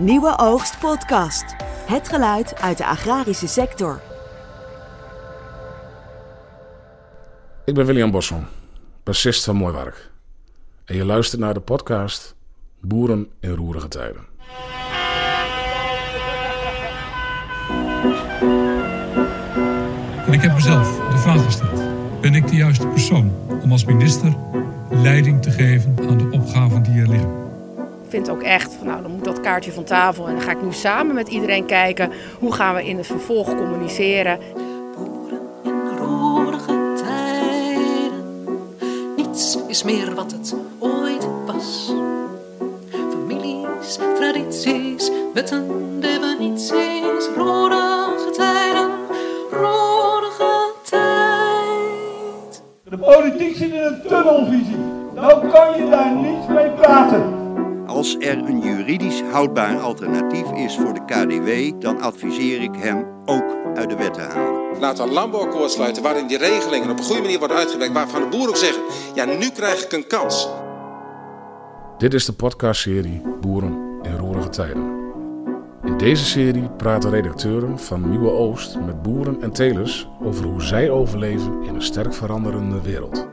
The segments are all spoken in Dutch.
Nieuwe Oogst Podcast. Het geluid uit de agrarische sector. Ik ben William Bosson, bassist van Mooi Werk. En je luistert naar de podcast Boeren in roerige tijden. En ik heb mezelf de vraag gesteld: ben ik de juiste persoon om als minister leiding te geven aan de opgaven die er liggen? Ik vind ook echt, van, nou dan moet dat kaartje van tafel en dan ga ik nu samen met iedereen kijken hoe gaan we in het vervolg communiceren. Boeren in roerige tijden. Niets is meer wat het ooit was. Families, tradities, wetten, definities. Roerige tijden, roerige tijd. De politiek zit in een tunnelvisie. Nou kan je daar niet mee praten. Als er een juridisch houdbaar alternatief is voor de KDW, dan adviseer ik hem ook uit de wet te halen. Laten we een landbouwakkoord sluiten waarin die regelingen op een goede manier worden uitgewerkt. Waarvan de boeren ook zeggen, ja nu krijg ik een kans. Dit is de podcastserie Boeren in roerige tijden. In deze serie praten redacteuren van Nieuwe Oost met boeren en telers over hoe zij overleven in een sterk veranderende wereld.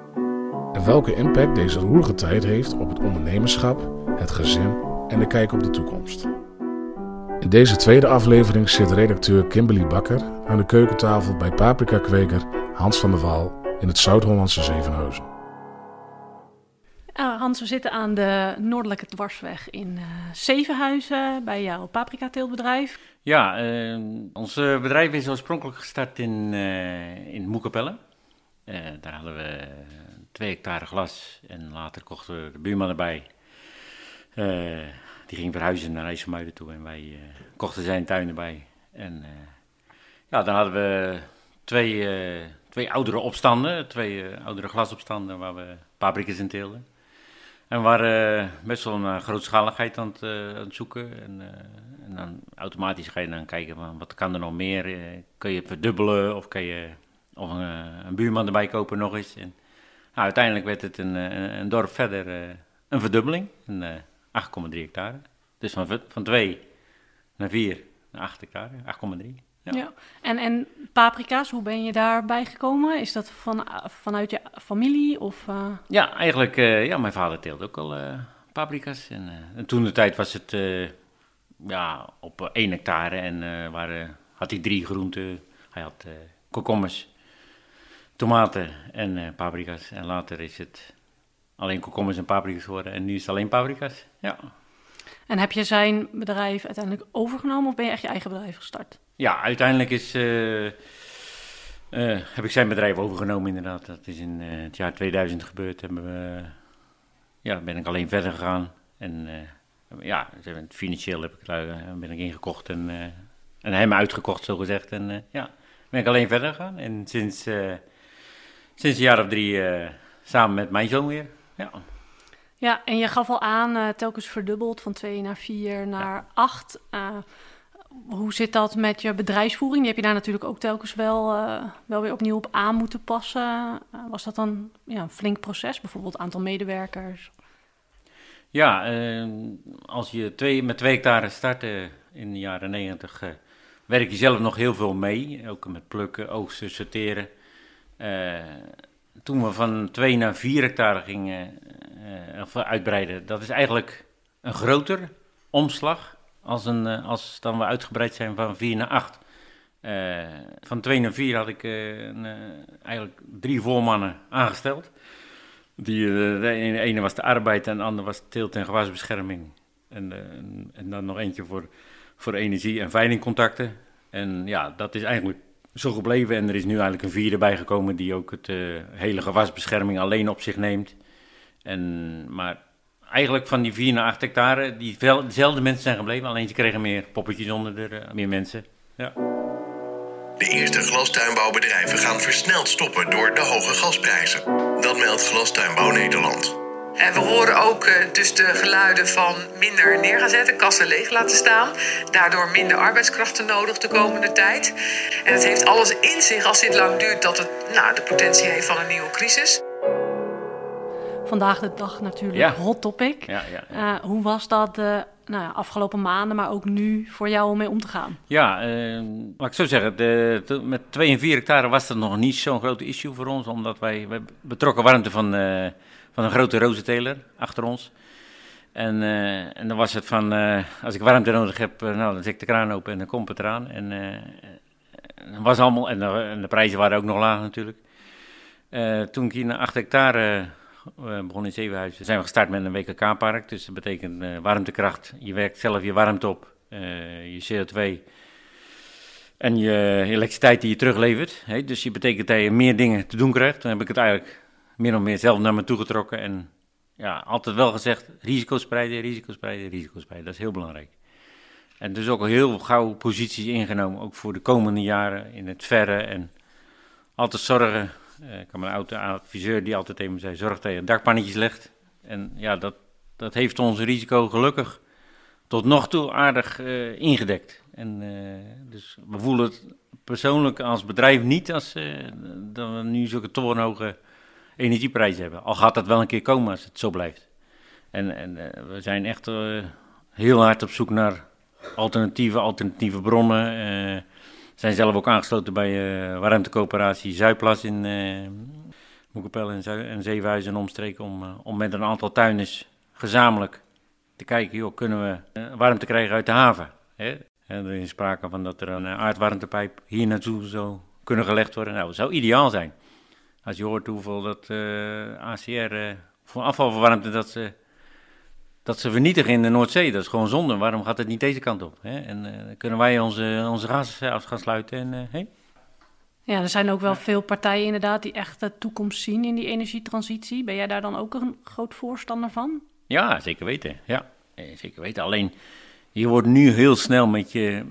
En welke impact deze roerige tijd heeft op het ondernemerschap, het gezin en de kijk op de toekomst. In deze tweede aflevering zit redacteur Kimberly Bakker aan de keukentafel bij paprika-kweker Hans van der Waal in het Zuid-Hollandse Zevenhuizen. Uh, Hans, we zitten aan de Noordelijke Dwarsweg in uh, Zevenhuizen bij jouw paprika-teeltbedrijf. Ja, uh, ons bedrijf is oorspronkelijk gestart in, in Moekapelle. daar hadden we twee hectare glas en later kochten we de buurman erbij. Die ging verhuizen naar IJsselmuiden toe en wij kochten zijn tuin erbij. En ja, dan hadden we twee, twee oudere opstanden, twee oudere glasopstanden waar we paprika's in teelden. En we waren best wel een grootschaligheid aan het, zoeken. En, en, dan automatisch ga je dan kijken van wat kan er nog meer. Kun je verdubbelen of kan je of een, buurman erbij kopen nog eens. En, nou, uiteindelijk werd het een, een dorp verder een verdubbeling. 8,3 hectare. Dus van, van 2 naar 4 naar 8 hectare. 8,3. Ja. ja. En, en paprika's, hoe ben je daarbij gekomen? Is dat van, vanuit je familie? Of, uh... Ja, eigenlijk, uh, ja, mijn vader teelt ook al uh, paprika's. En, en, toen de tijd was het ja, op één hectare en waren, had hij drie groenten. Hij had komkommers, tomaten en paprika's. En later is het alleen komkommers en paprika's geworden. En nu is het alleen paprika's, ja. En heb je zijn bedrijf uiteindelijk overgenomen of ben je echt je eigen bedrijf gestart? Ja, uiteindelijk is, uh, uh, heb ik zijn bedrijf overgenomen inderdaad. Dat is in uh, het jaar 2000 gebeurd. Hebben we, ja, ben ik alleen verder gegaan. En ja, financieel heb ik, ben ik ingekocht en, en hem uitgekocht, zo gezegd. En ja, ben ik alleen verder gegaan. En sinds, sinds een jaar of drie samen met mijn zoon weer. Ja. Ja, en je gaf al aan, telkens verdubbeld van 2 naar 4 naar 8 hoe zit dat met je bedrijfsvoering? Die heb je daar natuurlijk ook telkens wel, uh, wel weer opnieuw op aan moeten passen. Was dat dan ja, een flink proces, bijvoorbeeld aantal medewerkers? Ja, uh, als je twee, met twee hectare startte in de jaren negentig, werk je zelf nog heel veel mee. Ook met plukken, oogsten, sorteren. Toen we van twee naar vier hectare gingen uitbreiden, dat is eigenlijk een groter omslag als, een, uh, als dan we uitgebreid zijn van 4 naar 8. Uh, van 2 naar 4 had ik een, eigenlijk drie voormannen aangesteld. Die, de ene was de arbeid en de andere was teelt- en gewasbescherming. En, en dan nog eentje voor, voor energie- en veilingcontacten. En ja, dat is eigenlijk zo gebleven. En er is nu eigenlijk een vierde bijgekomen die ook het hele gewasbescherming alleen op zich neemt. En, maar eigenlijk van die 4 naar 8 hectare, die dezelfde mensen zijn gebleven, alleen ze kregen meer poppetjes onder de, meer mensen. Ja. De eerste glastuinbouwbedrijven gaan versneld stoppen door de hoge gasprijzen. Dat meldt Glastuinbouw Nederland. En we horen ook uh, dus de geluiden van minder neer gaan zetten, kassen leeg laten staan. Daardoor minder arbeidskrachten nodig de komende tijd. En het heeft alles in zich als dit lang duurt dat het nou, de potentie heeft van een nieuwe crisis. Vandaag de dag natuurlijk hot topic. Ja, ja, uh, hoe was dat de nou ja, afgelopen maanden, maar ook nu voor jou om mee om te gaan? Ja, uh, laat ik zo zeggen, de, de, met 2 en 4 hectare was dat nog niet zo'n groot issue voor ons, omdat wij, wij betrokken warmte van, uh, van een grote rozenteler achter ons. En, uh, en dan was het van, als ik warmte nodig heb, nou, dan zet ik de kraan open en dan komt het eraan. En, was allemaal, en, en, de prijzen waren ook nog laag natuurlijk. toen ik hier naar 8 hectare we begonnen in Zevenhuizen. Zijn we gestart met een WKK-park. Dus dat betekent warmtekracht. Je werkt zelf je warmte op, je CO2 en je elektriciteit die je teruglevert. Hè? Dus je betekent dat je meer dingen te doen krijgt. Dan heb ik het eigenlijk meer of meer zelf naar me toe getrokken. En ja, altijd wel gezegd, risico's spreiden, risico's spreiden, risico's spreiden. Dat is heel belangrijk. En dus ook heel gauw posities ingenomen, ook voor de komende jaren in het verre. En altijd zorgen uh, ik had mijn oude adviseur die altijd tegen me zei: zorg dat je dakpannetjes legt. En ja, dat, dat heeft ons risico gelukkig tot nog toe aardig uh, ingedekt. En uh, dus we voelen het persoonlijk als bedrijf niet als dat we nu zulke torenhoge energieprijzen hebben. Al gaat dat wel een keer komen als het zo blijft. En, en we zijn echt heel hard op zoek naar alternatieve, alternatieve bronnen zijn zelf ook aangesloten bij warmtecoöperatie Zuidplas in Moekapel en, Zeehuizen en omstreken. Om, om met een aantal tuinders gezamenlijk te kijken, joh, kunnen we warmte krijgen uit de haven. Hè? En er is sprake van dat er een aardwarmtepijp hier naartoe zou kunnen gelegd worden. Nou, dat zou ideaal zijn. Als je hoort hoeveel dat ACR voor afvalverwarmte dat ze dat ze vernietigen in de Noordzee. Dat is gewoon zonde. Waarom gaat het niet deze kant op? Hè? En uh, kunnen wij onze, onze gas af gaan sluiten? En, hey? Ja, er zijn ook wel veel partijen inderdaad die echt de toekomst zien in die energietransitie. Ben jij daar dan ook een groot voorstander van? Ja, zeker weten. Ja, eh, zeker weten. Alleen, je wordt nu heel snel met, je,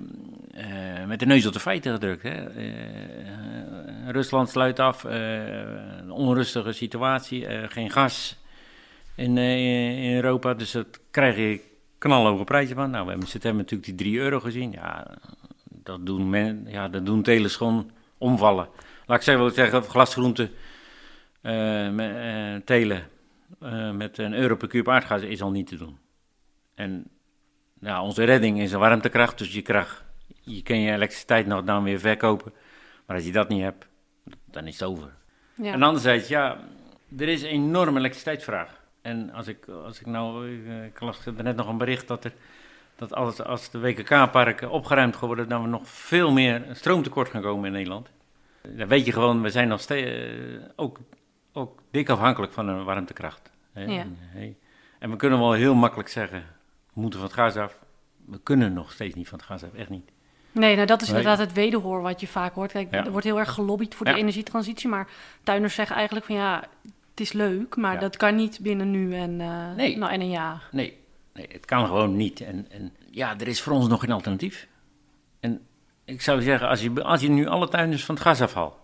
uh, met de neus op de feiten gedrukt. Hè? Uh, Rusland sluit af, een onrustige situatie, geen gas in, in Europa. Dus dat krijg je knalhoge prijzen van. Nou, we hebben in september natuurlijk die 3 euro gezien. Ja, dat doen, men, ja, dat doen telers gewoon omvallen. Laat ik zeggen, zeggen glasgroenten uh, uh, telen met een euro per kuub aardgas is al niet te doen. En nou, onze redding is een warmtekracht, dus je, krijgt, je kan je elektriciteit nog dan weer verkopen. Maar als je dat niet hebt, dan is het over. Ja. En anderzijds, ja, er is een enorme elektriciteitsvraag. En als ik, als ik nou, eh, ik las er net nog een bericht dat er, dat als, als de WKK-parken opgeruimd geworden, dan we nog veel meer stroomtekort gaan komen in Nederland. Dan weet je gewoon, we zijn nog steeds uh, ook, ook dik afhankelijk van een warmtekracht. Hè? Ja. En, we kunnen wel heel makkelijk zeggen, moeten van het gas af. We kunnen nog steeds niet van het gas af, echt niet. Nee, nou dat is inderdaad het wederhoor wat je vaak hoort. Kijk, ja. er wordt heel erg gelobbyd voor ja. de energietransitie, maar tuiners zeggen eigenlijk van ja, het is leuk, maar dat kan niet binnen nu en, uh, nee. nou, en een jaar. Nee. nee, het kan gewoon niet. En, en ja, er is voor ons nog geen alternatief. En ik zou zeggen, als je, als je nu alle tuinders van het gas afhaalt,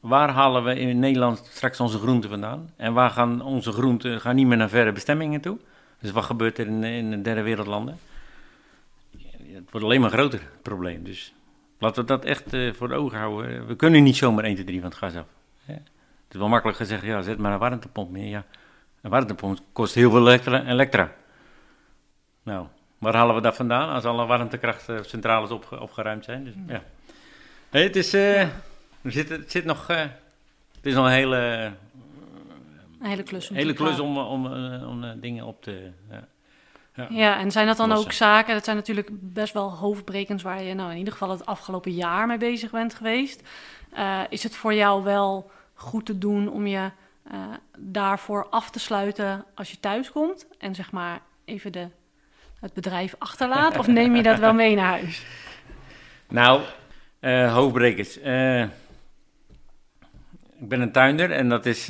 waar halen we in Nederland straks onze groenten vandaan? En waar gaan onze groenten gaan niet meer naar verre bestemmingen toe? Dus wat gebeurt er in, in de derde wereldlanden? Het wordt alleen maar groter, probleem. Dus laten we dat echt uh, voor de ogen houden. We kunnen niet zomaar 1, 2, 3 van het gas af. Het is wel makkelijk gezegd, ja, zet maar een warmtepomp meer. Ja, een warmtepomp kost heel veel elektra. Nou, waar halen we dat vandaan als alle warmtekrachtcentrales op, opgeruimd zijn? Dus, ja. Het is, er zit, het zit nog, het is nog een hele... een hele klus om, hele klus om, om, om, om dingen op te... Ja. Ja. ja. en zijn dat dan ook zaken, dat zijn natuurlijk best wel hoofdbrekens waar je nou in ieder geval het afgelopen jaar mee bezig bent geweest. Uh, is het voor jou wel goed te doen om je uh, daarvoor af te sluiten als je thuis komt en zeg maar even de, het bedrijf achterlaat? of neem je dat wel mee naar huis? Nou, uh, hoofdbrekers. Ik ben een tuinder en dat is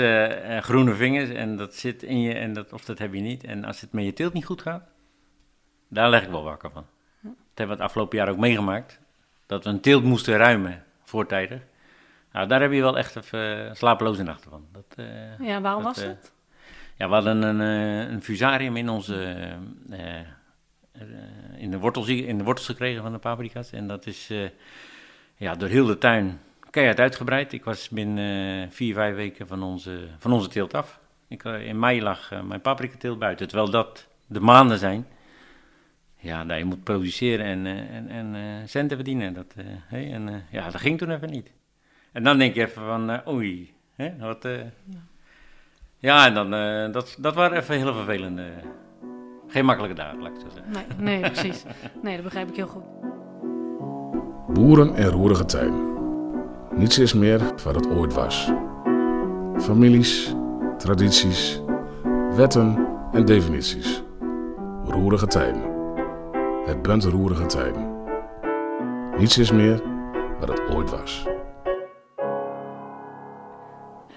groene vingers en dat zit in je, en dat, of dat heb je niet. En als het met je teelt niet goed gaat, daar leg ik wel wakker van. Dat hebben we het afgelopen jaar ook meegemaakt. Dat we een teelt moesten ruimen voortijdig. Nou, daar heb je wel echt even uh, slapeloze nachten van. Dat, uh, ja, waarom dat, was dat? Uh, ja, we hadden een, een fusarium in onze... in, de wortels, in de wortels gekregen van de paprika's. En dat is ja, door heel de tuin keihard uitgebreid. Ik was binnen vier, vijf weken van onze, van onze teelt af. Ik, in mei lag mijn paprikateelt buiten. Terwijl dat de maanden zijn ja, dat je moet produceren en, eh, en, en eh, centen verdienen. Dat, eh, hè, en, eh, ja, dat ging toen even niet. En dan denk je even van, eh, oei, hè, wat... eh, ja, en dan, eh, dat, dat waren even heel vervelende... Geen makkelijke dagen, laat ik het zo zeggen. Nee, nee, precies. Nee, dat begrijp ik heel goed. Boeren en roerige tijden. Niets is meer wat het ooit was. Families, tradities, wetten en definities. Roerige tijden. Het bent roerige tijden. Niets is meer wat het ooit was.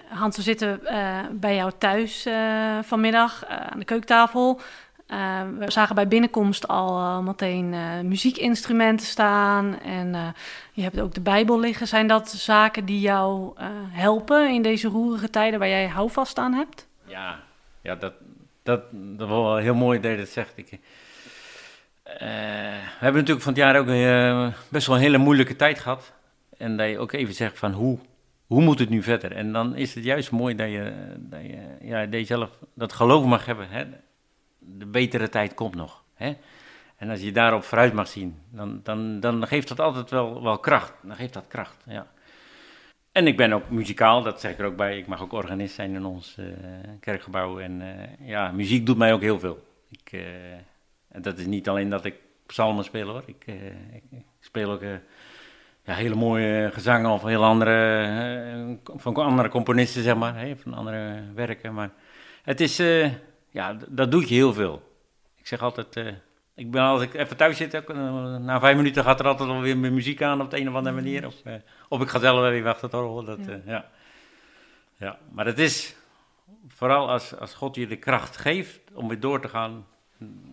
Hans, we zitten eh, bij jou thuis eh, vanmiddag eh, aan de keukentafel. Eh, we zagen bij binnenkomst al eh, meteen eh, muziekinstrumenten staan. En eh, je hebt ook de Bijbel liggen. Zijn dat zaken die jou helpen in deze roerige tijden waar jij houvast aan hebt? Ja, ja dat, dat, dat was wel heel mooi dat je dat zegt. We hebben natuurlijk van het jaar ook best wel een hele moeilijke tijd gehad. En dat je ook even zegt van hoe, hoe moet het nu verder? En dan is het juist mooi dat je, dat ja, zelf dat geloof mag hebben. Hè? De betere tijd komt nog. Hè? En als je daarop vooruit mag zien, dan, dan, dan geeft dat altijd wel, wel kracht. Dan geeft dat kracht, ja. En ik ben ook muzikaal, dat zeg ik er ook bij. Ik mag ook organist zijn in ons eh, kerkgebouw. En eh, ja, muziek doet mij ook heel veel. Ik, en dat is niet alleen dat ik psalmen speel hoor. Ik, ik, speel ook ja, hele mooie gezangen of heel andere, van andere componisten zeg maar. Van andere werken. Maar het is, ja, dat doet je heel veel. Ik zeg altijd, eh, ik ben als ik even thuis zit, eh, na vijf minuten gaat er altijd wel weer mijn muziek aan op de een of andere manier. Of, eh, of ik ga zelf even achter het orgel. Dat, Ja. ja. ja. maar het is vooral als, als God je de kracht geeft om weer door te gaan.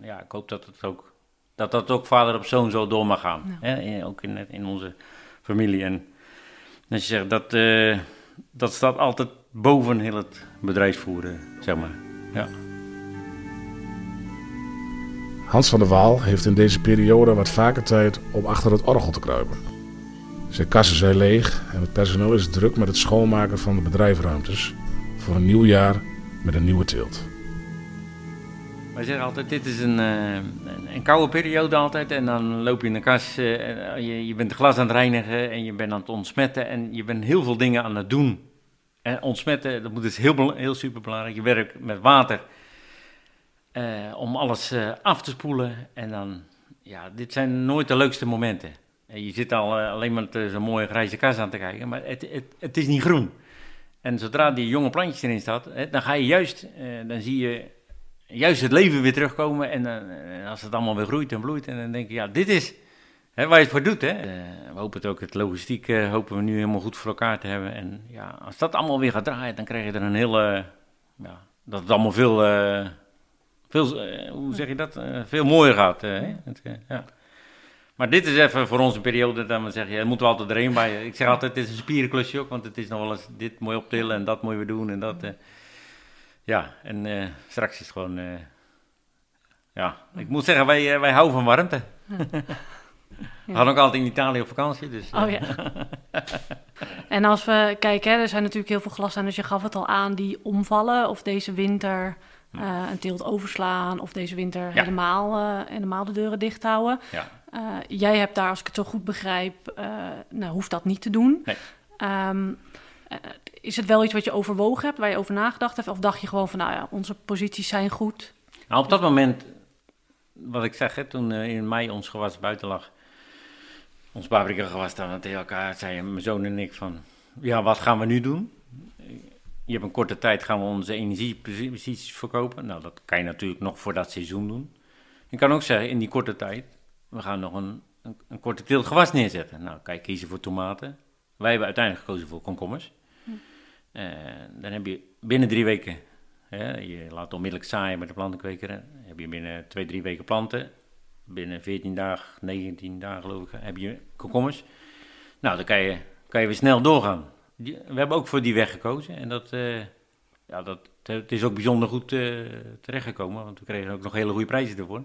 Ja, ik hoop dat het ook, dat, dat ook vader op zoon zo door mag gaan. Hè? in- Ook in, in onze familie. En als je zegt, dat, dat staat altijd boven heel het bedrijfsvoeren, zeg maar. Ja. Hans van der Waal heeft in deze periode wat vaker tijd om achter het orgel te kruipen. Zijn kassen zijn leeg en het personeel is druk met het schoonmaken van de bedrijfruimtes voor een nieuw jaar met een nieuwe teelt. Wij zeggen altijd, dit is een, eh, een, koude periode altijd. En dan loop je in de kas, eh, je, je bent de glas aan het reinigen en je bent aan het ontsmetten. En je bent heel veel dingen aan het doen. En ontsmetten, dat moet dus heel, heel superbelangrijk. Je werkt met water eh, om alles eh, af te spoelen. En dan, ja, dit zijn nooit de leukste momenten. En je zit al eh, alleen maar zo'n mooie grijze kas aan te kijken, maar het, het, het is niet groen. En zodra die jonge plantjes erin staat, hè, dan ga je juist, eh, dan zie je juist het leven weer terugkomen. En eh, als het allemaal weer groeit en bloeit, en dan denk je, ja, dit is hè, waar je het voor doet. Hè. Eh, we hopen het ook, het logistiek eh, hopen we nu helemaal goed voor elkaar te hebben. En ja, als dat allemaal weer gaat draaien, dan krijg je er een hele, ja, dat het allemaal veel, eh, veel eh, hoe zeg je dat, Eh, veel mooier gaat. hè. Het, eh, ja. Maar dit is even voor onze periode, dan we zeggen, ja, moeten we altijd erheen bij. Ik zeg altijd, het is een spierenklusje ook, want het is nog wel eens dit mooi optillen en dat mooi weer doen en dat. ja, en straks is het gewoon, ja, ik moet zeggen, wij, wij houden van warmte. We gaan ook altijd in Italië op vakantie, dus... Oh ja. En als we kijken, hè, er zijn natuurlijk heel veel glastuinen, dus je gaf het al aan, die omvallen. Of deze winter eh, een teelt overslaan, of deze winter Ja. helemaal, eh, helemaal de deuren dicht houden. Ja. Eh, jij hebt daar, als ik het zo goed begrijp, nou, hoeft dat niet te doen. Nee. Ehm, eh, is het wel iets wat je overwogen hebt, waar je over nagedacht hebt? Of dacht je gewoon van, nou ja, onze posities zijn goed? Nou, op dat moment, wat ik zeg, hè, toen in mei ons gewas buiten lag, ons paprika gewas, dan tegen elkaar zeiden mijn zoon en ik van, ja, wat gaan we nu doen? Je hebt een korte tijd, gaan we onze energieposities verkopen. Nou, dat kan je natuurlijk nog voor dat seizoen doen. Je kan ook zeggen, in die korte tijd, we gaan nog een, een, een korte teelt gewas neerzetten. Nou, kan je kiezen voor tomaten. Wij hebben uiteindelijk gekozen voor komkommers. Eh, dan heb je binnen drie weken Hè, je laat onmiddellijk zaaien met de plantenkweker. Dan heb je binnen twee, drie weken planten. Binnen 14 dagen, 19 dagen geloof ik, heb je komkommers. Nou, dan kan je, kan je weer snel doorgaan. Die- we hebben ook voor die weg gekozen. En dat, eh, ja, dat, het is ook bijzonder goed eh, terechtgekomen. Want we kregen ook nog hele goede prijzen ervoor.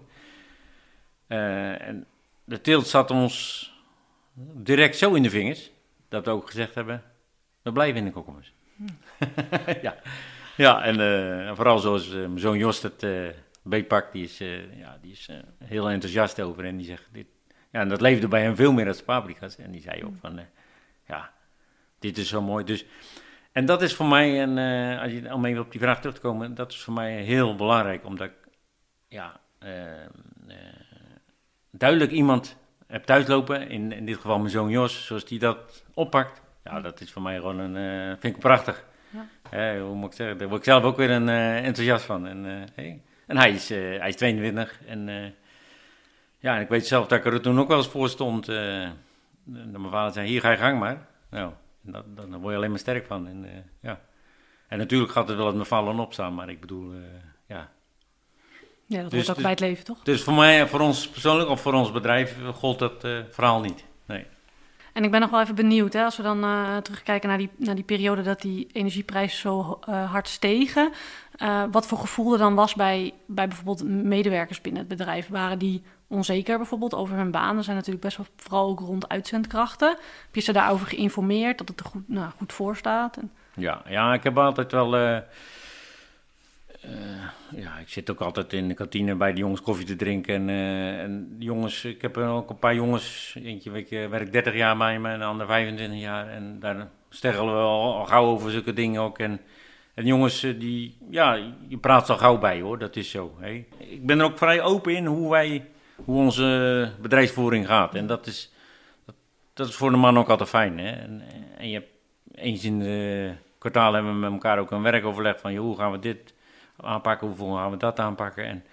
Eh, en de teelt zat ons direct zo in de vingers. Dat we ook gezegd hebben, we blijven in de komkommers. ja. Ja, en vooral zoals mijn zoon Jost het eh, Beetpak, die is, ja, die is heel enthousiast over en die zegt, dit, ja, en dat leefde bij hem veel meer als de paprika's. En die zei ook van, eh, ja, dit is zo mooi. Dus, en dat is voor mij, en eh, als je, om even op die vraag terug te komen, dat is voor mij heel belangrijk, omdat ik, ja, eh, eh, duidelijk iemand heb thuislopen, in, in dit geval mijn zoon Jos, zoals die dat oppakt. Ja, dat is voor mij gewoon een, eh, vind ik prachtig. Ja. Hoe moet ik zeggen, daar word ik zelf ook weer een, enthousiast van. En, hey. en hij, is, hij is 22 en... ja, en ik weet zelf dat ik er toen ook wel eens voor stond. mijn vader zei, hier ga je gang maar. Nou, dat, dat- daar word je alleen maar sterk van. En, eh, ja. en natuurlijk gaat het wel met vallen en opstaan, maar ik bedoel, eh, ja. Ja, dat Dus- hoort ook dus- bij het leven, toch? Dus voor mij, voor ons persoonlijk of voor ons bedrijf, eh, gold dat eh, verhaal niet. Nee. En ik ben nog wel even benieuwd, hè, als we dan terugkijken naar die, naar die periode dat die energieprijzen zo hard stegen. wat voor gevoel er dan was bij, bij bijvoorbeeld medewerkers binnen het bedrijf. Waren die onzeker bijvoorbeeld over hun baan? Er zijn natuurlijk best wel vooral ook rond uitzendkrachten. Heb je ze daarover geïnformeerd dat het er goed, nou, goed voor staat? Ja, ja, ik heb altijd wel. eh, eh, ja, ik zit ook altijd in de kantine bij de jongens koffie te drinken. En, eh, en jongens, ik heb ook een paar jongens. Eentje werkt 30 jaar bij me en de ander 25 jaar. En daar sterrelen we al, al gauw over zulke dingen ook. En, en jongens, die, ja, je praat al gauw bij hoor, dat is zo. Ik ben er ook vrij open in hoe wij, hoe onze bedrijfsvoering gaat. En dat is, dat, dat is voor de man ook altijd fijn. Hè. En, en je hebt eens in de kwartaal hebben we met elkaar ook een werkoverleg van, joh, hoe gaan we dit aanpakken, hoe gaan we dat aanpakken. En,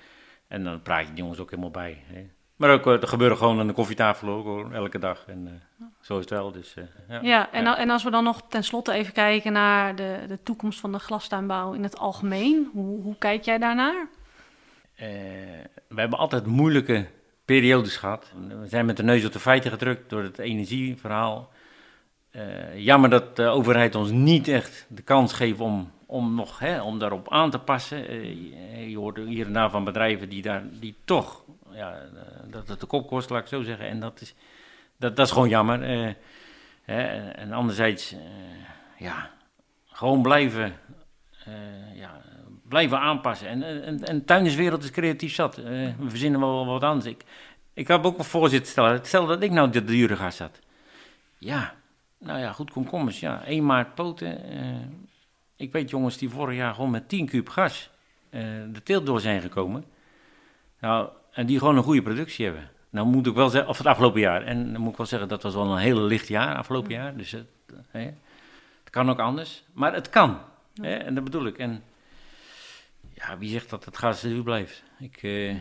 en dan praat je die jongens ook helemaal bij. Hè. Maar ook, eh, dat gebeurt gewoon aan de koffietafel ook, hoor, elke dag. En eh, zo is het wel. Dus, eh, ja. ja, en, en als we dan nog tenslotte even kijken naar de, de toekomst van de glastuinbouw in het algemeen. Hoe, hoe kijk jij daarnaar? Eh, we hebben altijd moeilijke periodes gehad. We zijn met de neus op de feiten gedrukt door het energieverhaal. Eh, jammer dat de overheid ons niet echt de kans geeft om, om, nog, hè, om daarop aan te passen. Eh, je- hoort hier en daar van bedrijven die, daar, die toch, ja, dat het de kop kost, laat ik zo zeggen. En dat is, dat, dat is gewoon jammer. Hè, en anderzijds, ja, gewoon blijven ja, blijven aanpassen. En, en, en, de tuinderswereld is creatief zat. Eh, we verzinnen wel wat anders. Ik, ik heb ook een voorzitter stellen. Stel dat ik nou de dure gas had. Ja, nou ja, goed, komkommers. Ja, 1 maart poten. eh, ik weet jongens die vorig jaar gewoon met 10 kuub gas eh, de teelt door zijn gekomen. Nou, en die gewoon een goede productie hebben. Nou moet ik wel zeggen, of het afgelopen jaar. En dan moet ik wel zeggen, dat was wel een hele licht jaar, afgelopen jaar. Dus het, hè, het kan ook anders. Maar het kan. Hè, en dat bedoel ik. En ja, wie zegt dat het gas duur blijft? Ik, eh,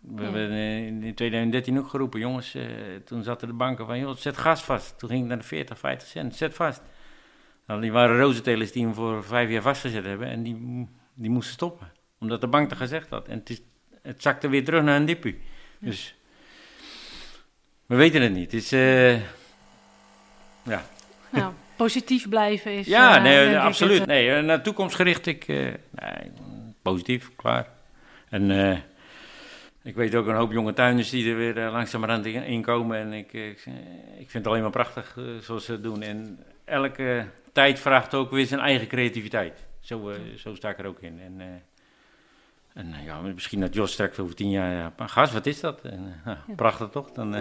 we hebben eh, in 2013 ook geroepen, jongens, eh, toen zaten de banken van, joh, zet gas vast. Toen ging het naar de 40, 50 cent, zet vast. Nou, die waren rozentelers die hem voor vijf jaar vastgezet hebben en die, die moesten stoppen. Omdat de bank dat gezegd had. En het, is, het zakte weer terug naar een dippie. Dus, we weten het niet. Het is, ja. Nou, positief blijven is. Ja, eh, nee, absoluut. het, Nee, eh, naar toekomstgericht, ik, eh, nee, positief, klaar. En eh, ik weet ook een hoop jonge tuinders die er weer uh, langzamerhand in, komen. En ik, ik, ik vind het alleen maar prachtig zoals ze het doen. En elke tijd vraagt ook weer zijn eigen creativiteit. Zo, zo sta ik er ook in. En, en ja, misschien dat Jos straks over tien jaar, ja, gas, wat is dat? En, ja. Prachtig toch? Dan,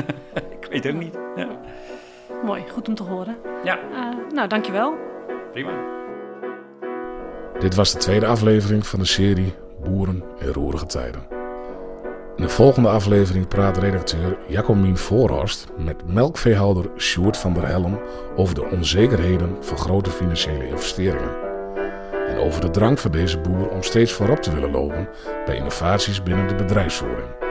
ik weet ook niet. Ja. Mooi, goed om te horen. Ja. Uh, nou, dankjewel. Prima. Dit was de tweede aflevering van de serie Boeren in roerige tijden. In de volgende aflevering praat redacteur Jacomien Voorhorst met melkveehouder Sjoerd van der Helm over de onzekerheden van grote financiële investeringen. En over de drang van deze boer om steeds voorop te willen lopen bij innovaties binnen de bedrijfsvoering.